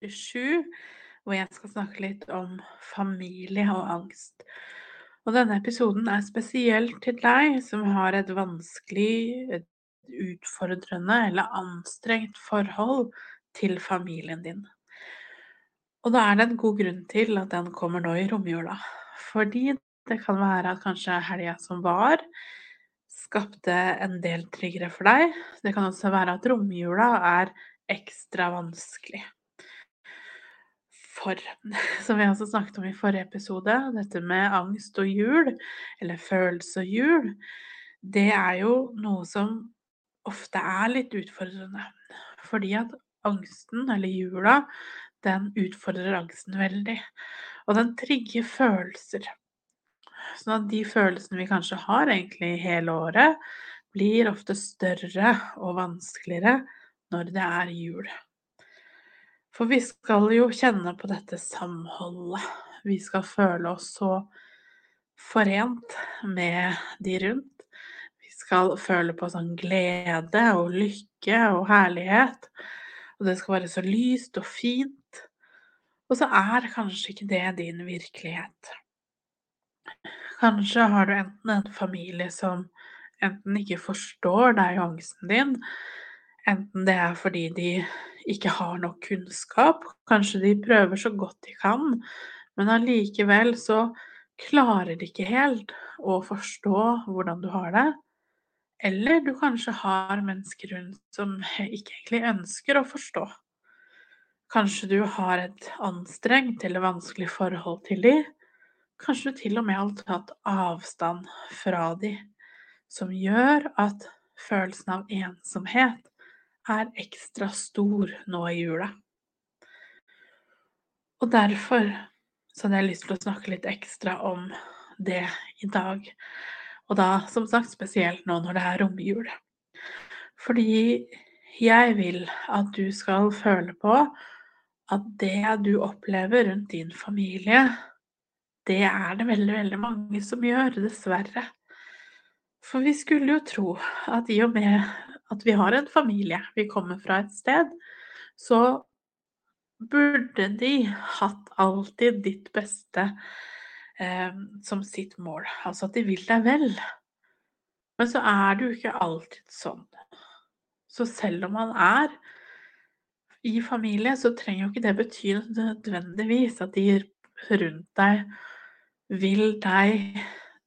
47, hvor jeg skal snakke litt om familie og angst. Og denne episoden er spesielt til deg som har et vanskelig, utfordrende eller anstrengt forhold til familien din. Og da er det en god grunn til at den kommer nå i romjula. Fordi det kan være at kanskje helga som var, skapte en del triggere for deg. Det kan også være at romjula er ekstra vanskelig. For, som vi også snakket om i forrige episode, dette med angst og jul, eller følelse og jul, det er jo noe som ofte er litt utfordrende. Fordi at angsten, eller jula, den utfordrer angsten veldig. Og den trigger følelser. Sånn at de følelsene vi kanskje har egentlig hele året, blir ofte større og vanskeligere når det er jul. For vi skal jo kjenne på dette samholdet. Vi skal føle oss så forent med de rundt. Vi skal føle på sånn glede og lykke og herlighet. Og det skal være så lyst og fint. Og så er kanskje ikke det din virkelighet. Kanskje har du enten en familie som enten ikke forstår deg og angsten din, enten det er fordi de ikke har nok kunnskap, kanskje de prøver så godt de kan, men allikevel så klarer de ikke helt å forstå hvordan du har det. Eller du kanskje har mennesker rundt som ikke egentlig ønsker å forstå. Kanskje du har et anstrengt eller vanskelig forhold til dem, Kanskje du til og med har tatt avstand fra de, som gjør at følelsen av ensomhet er ekstra stor nå i jula. Og derfor så hadde jeg lyst til å snakke litt ekstra om det i dag. Og da som sagt spesielt nå når det er romjul. Fordi jeg vil at du skal føle på at det du opplever rundt din familie, det er det veldig, veldig mange som gjør, dessverre. For vi skulle jo tro at i og med at vi har en familie, vi kommer fra et sted, så burde de hatt alltid ditt beste eh, som sitt mål. Altså at de vil deg vel. Men så er det jo ikke alltid sånn. Så selv om man er i familie, så trenger jo ikke det bety nødvendigvis at de rundt deg vil deg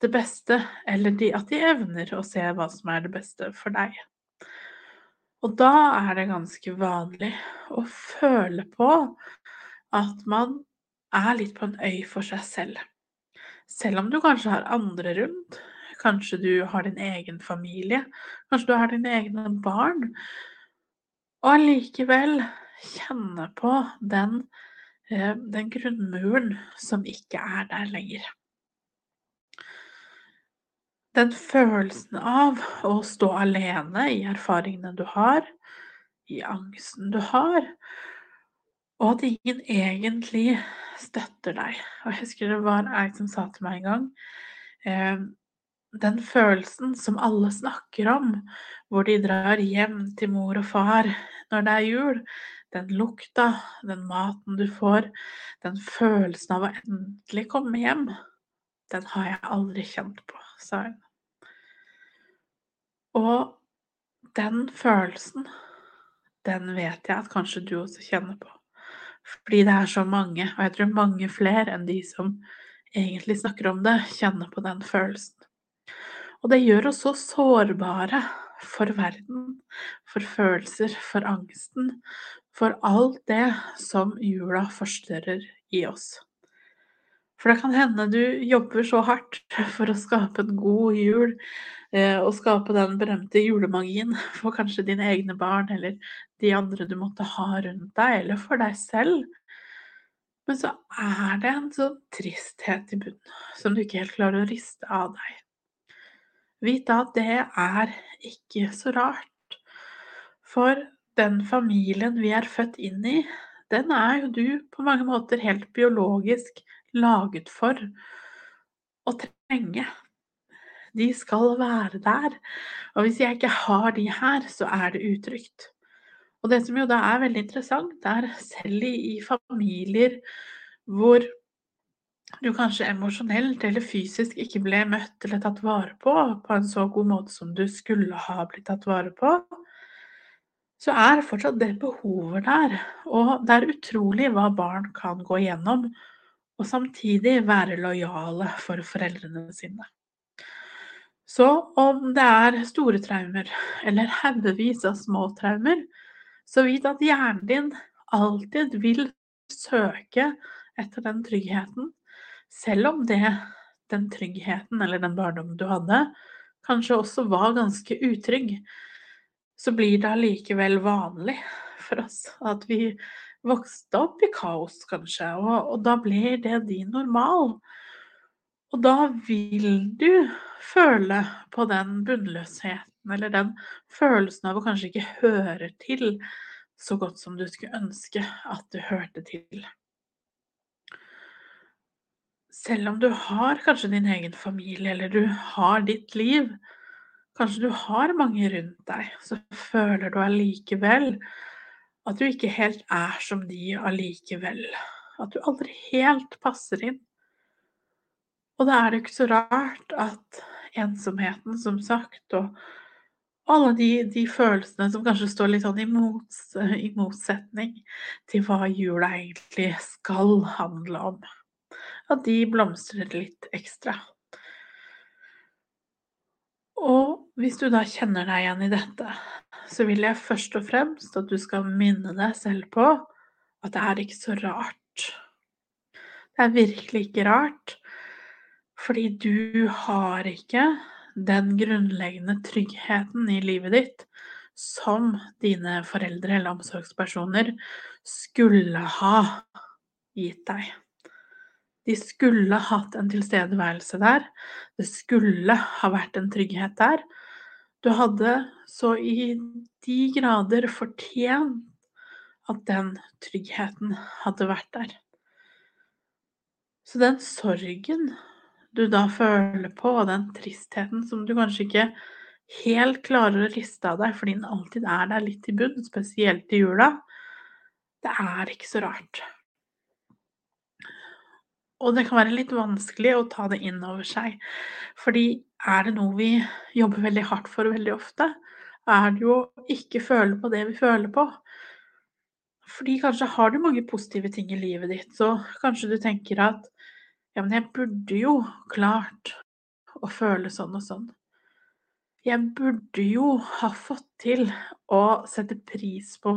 det beste, eller de, at de evner å se hva som er det beste for deg. Og da er det ganske vanlig å føle på at man er litt på en øy for seg selv. Selv om du kanskje har andre rundt, kanskje du har din egen familie, kanskje du har dine egne barn, og allikevel kjenne på den Eh, den grunnmuren som ikke er der lenger. Den følelsen av å stå alene i erfaringene du har, i angsten du har, og at ingen egentlig støtter deg. Og jeg husker det var ei som sa til meg en gang eh, Den følelsen som alle snakker om, hvor de drar hjem til mor og far når det er jul, den lukta, den maten du får, den følelsen av å endelig komme hjem, den har jeg aldri kjent på, sa hun. Og den følelsen, den vet jeg at kanskje du også kjenner på. Fordi det er så mange, og jeg tror mange flere enn de som egentlig snakker om det, kjenner på den følelsen. Og det gjør oss så sårbare for verden, for følelser, for angsten, for alt det som jula forstørrer i oss. For det kan hende du jobber så hardt for å skape en god jul, eh, og skape den berømte julemagien for kanskje dine egne barn eller de andre du måtte ha rundt deg, eller for deg selv. Men så er det en sånn tristhet i bunnen som du ikke helt klarer å riste av deg. Vit at det er ikke så rart. For den familien vi er født inn i, den er jo du på mange måter helt biologisk laget for å trenge. De skal være der. Og hvis jeg ikke har de her, så er det utrygt. Og det som jo da er veldig interessant, er selv i, familier hvor du kanskje emosjonelt eller fysisk ikke ble møtt eller tatt vare på på en så god måte som du skulle ha blitt tatt vare på, så er fortsatt det behovet der. Og det er utrolig hva barn kan gå igjennom, og samtidig være lojale for foreldrene sine. Så om det er store traumer eller haugevis av små traumer, så vit at hjernen din alltid vil søke etter den tryggheten, selv om det, den tryggheten eller den barndommen du hadde, kanskje også var ganske utrygg, så blir det allikevel vanlig for oss at vi vokste opp i kaos, kanskje, og, og da blir det din normal. Og da vil du føle på den bunnløsheten eller den følelsen av å kanskje ikke høre til så godt som du skulle ønske at du hørte til. Selv om du har kanskje din egen familie, eller du har ditt liv, kanskje du har mange rundt deg, så føler du allikevel at du ikke helt er som de allikevel. At du aldri helt passer inn. Og da er det ikke så rart at ensomheten, som sagt, og alle de, de, følelsene som kanskje står litt sånn i, mots, i, motsetning til hva jula egentlig skal handle om. At de blomstrer litt ekstra. Og hvis du da kjenner deg igjen i dette, så vil jeg først og fremst at du skal minne deg selv på at det er ikke så rart. Det er virkelig ikke rart, fordi du har ikke den grunnleggende tryggheten i livet ditt som dine foreldre eller omsorgspersoner skulle ha gitt deg. De skulle hatt en tilstedeværelse der. Det skulle ha vært en trygghet der. Du hadde så i de grader fortjent at den tryggheten hadde vært der. Så den sorgen du da føler på, og den tristheten som du kanskje ikke helt klarer å riste av deg fordi den alltid er der litt i bunn, spesielt i jula, det er ikke så rart. Og det kan være litt vanskelig å ta det inn over seg, fordi er det noe vi jobber veldig hardt for veldig ofte, er det jo å ikke føle på det vi føler på. Fordi kanskje har du mange positive ting i livet ditt, så kanskje du tenker at ja, men jeg burde jo klart å føle sånn og sånn. Jeg burde jo ha fått til å sette pris på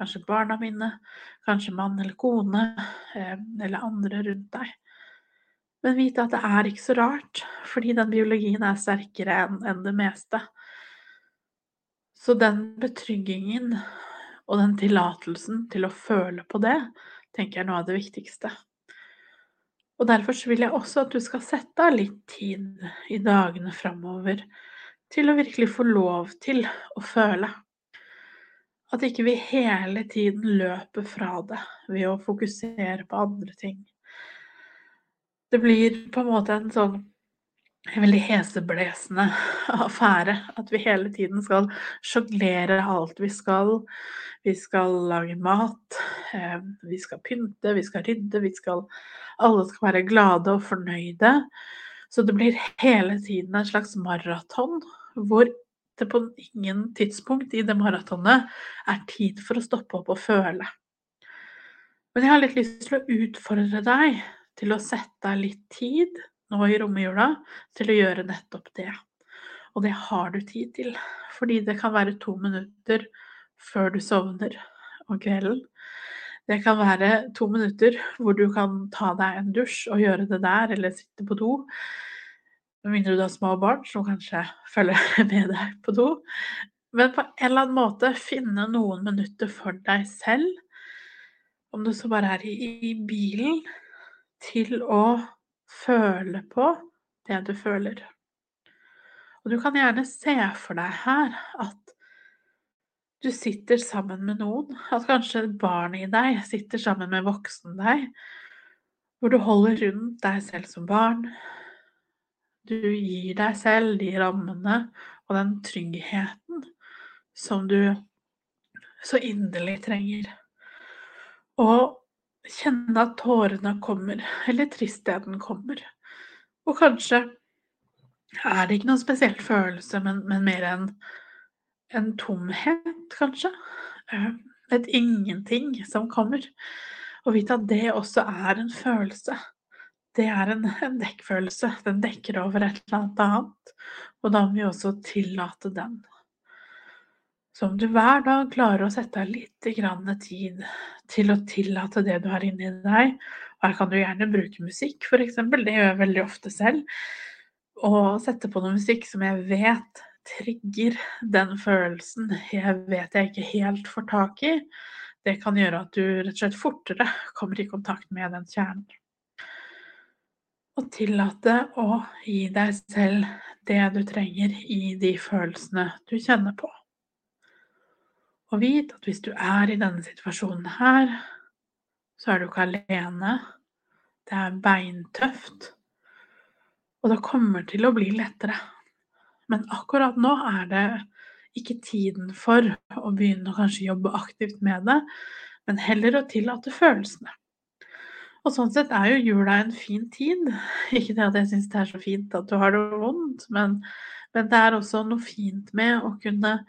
kanskje barna mine, kanskje mann eller kone, eh, eller andre rundt deg. Men vite at det er ikke så rart, fordi den biologien er sterkere enn det meste. Så den betryggingen og den tillatelsen til å føle på det, tenker jeg er noe av det viktigste. Og derfor vil jeg også at du skal sette av litt tid i dagene framover til å virkelig få lov til å føle. At ikke vi hele tiden løper fra det ved å fokusere på andre ting. Det blir på en måte en sånn en veldig heseblesende affære. At vi hele tiden skal sjonglere alt vi skal. Vi skal lage mat, eh, vi skal pynte, vi skal rydde, vi skal Alle skal være glade og fornøyde. Så det blir hele tiden en slags maraton hvor det på ingen tidspunkt i det maratonet er tid for å stoppe opp og føle. Men jeg har litt lyst til å utfordre deg til å sette av litt tid nå i romjula til å gjøre nettopp det. Og det har du tid til, fordi det kan være to minutter før du sovner om kvelden. Det kan være to minutter hvor du kan ta deg en dusj og gjøre det der, eller sitte på do. Med mindre du har små barn som kanskje følger med deg på do. Men på en eller annen måte finne noen minutter for deg selv om det så bare er i bilen, til å føle på det du føler. Og du kan gjerne se for deg her at du sitter sammen med noen, at kanskje barnet i deg sitter sammen med voksen deg, hvor du holder rundt deg selv som barn. Du gir deg selv de rammene og den tryggheten som du så inderlig trenger. Og kjenne at tårene kommer, eller tristheten kommer. Og kanskje er det ikke noen spesiell følelse, men, men mer en, en, tomhet, kanskje. Eh, et ingenting som kommer. Og vite at det også er en følelse. Det er en, en dekkfølelse. Den dekker over et eller annet annet. Og da må vi også tillate den. Så om du hver dag klarer å sette av litt tid til å tillate det du har inni deg, her kan du gjerne bruke musikk f.eks., det gjør jeg veldig ofte selv, og sette på noe musikk som jeg vet trigger den følelsen jeg vet jeg ikke helt får tak i, det kan gjøre at du rett og slett fortere kommer i kontakt med den kjernen. Og tillate å gi deg selv det du trenger i de følelsene du kjenner på. Og vit at hvis du er i denne situasjonen her, så er du ikke alene. Det er beintøft. Og det kommer til å bli lettere. Men akkurat nå er det ikke tiden for å begynne å kanskje jobbe aktivt med det, men heller å tillate følelsene. Og sånn sett er jo jula en fin tid. Ikke det at jeg syns det er så fint at du har det vondt, men, men det er også noe fint med å kunne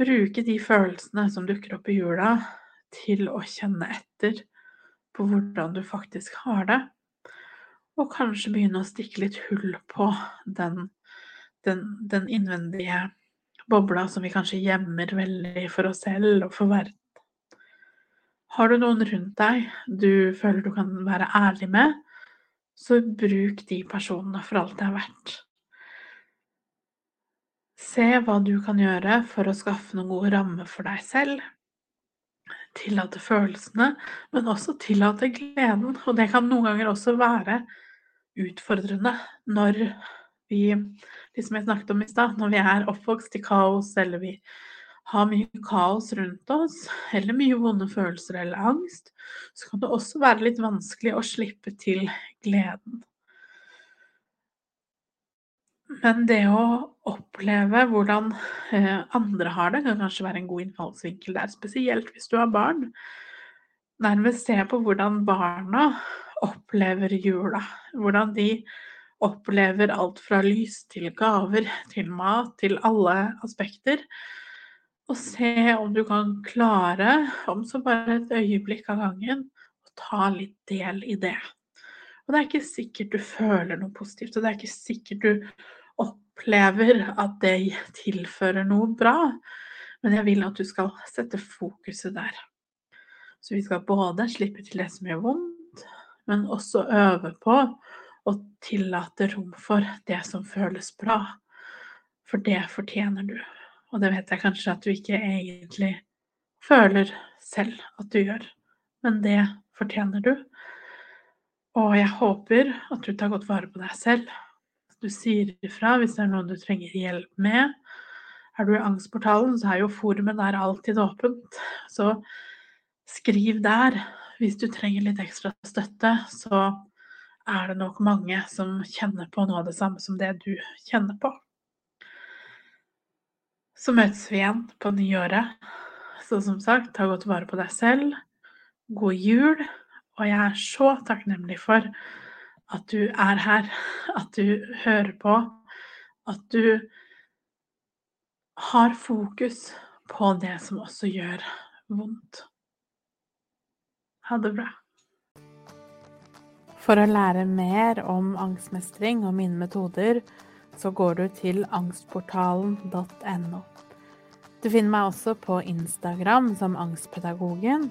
bruke de følelsene som dukker opp i jula, til å kjenne etter på hvordan du faktisk har det. Og kanskje begynne å stikke litt hull på den, den, den innvendige bobla som vi kanskje gjemmer veldig for oss selv og for verden. Har du noen rundt deg du føler du kan være ærlig med, så bruk de personene for alt det er verdt. Se hva du kan gjøre for å skaffe noen gode rammer for deg selv. Tillate følelsene, men også tillate gleden. Og det kan noen ganger også være utfordrende når vi, liksom jeg snakket om i stad, når vi er oppvokst i kaos, eller vi har mye kaos rundt oss, eller mye vonde følelser eller angst, så kan det også være litt vanskelig å slippe til gleden. Men det å oppleve hvordan eh, andre har det, kan kanskje være en god innfallsvinkel der, spesielt hvis du har barn. Nærmest se på hvordan barna opplever jula. Hvordan de opplever alt fra lys til gaver, til mat, til alle aspekter. Og se om du kan klare, om så bare et øyeblikk av gangen, å ta litt del i det. Og det er ikke sikkert du føler noe positivt, og det er ikke sikkert du opplever at det tilfører noe bra, men jeg vil at du skal sette fokuset der. Så vi skal både slippe til det som gjør vondt, men også øve på å tillate rom for det som føles bra. For det fortjener du. Og det vet jeg kanskje at du ikke egentlig føler selv at du gjør, men det fortjener du. Og jeg håper at du tar godt vare på deg selv du sier ifra hvis det er noe du trenger hjelp med. Er du i Angstportalen, så er jo forumet der alltid åpent. Så skriv der. Hvis du trenger litt ekstra støtte, så er det nok mange som kjenner på noe av det samme som det du kjenner på. Så møtes vi igjen på nyåret. Så som sagt, ta godt vare på deg selv. God jul. Og jeg er så takknemlig for at du er her, at du hører på, at du har fokus på det som også gjør vondt. Ha det bra. For å lære mer om angstmestring og mine metoder, så går du til angstportalen.no. Du finner meg også på Instagram som Angstpedagogen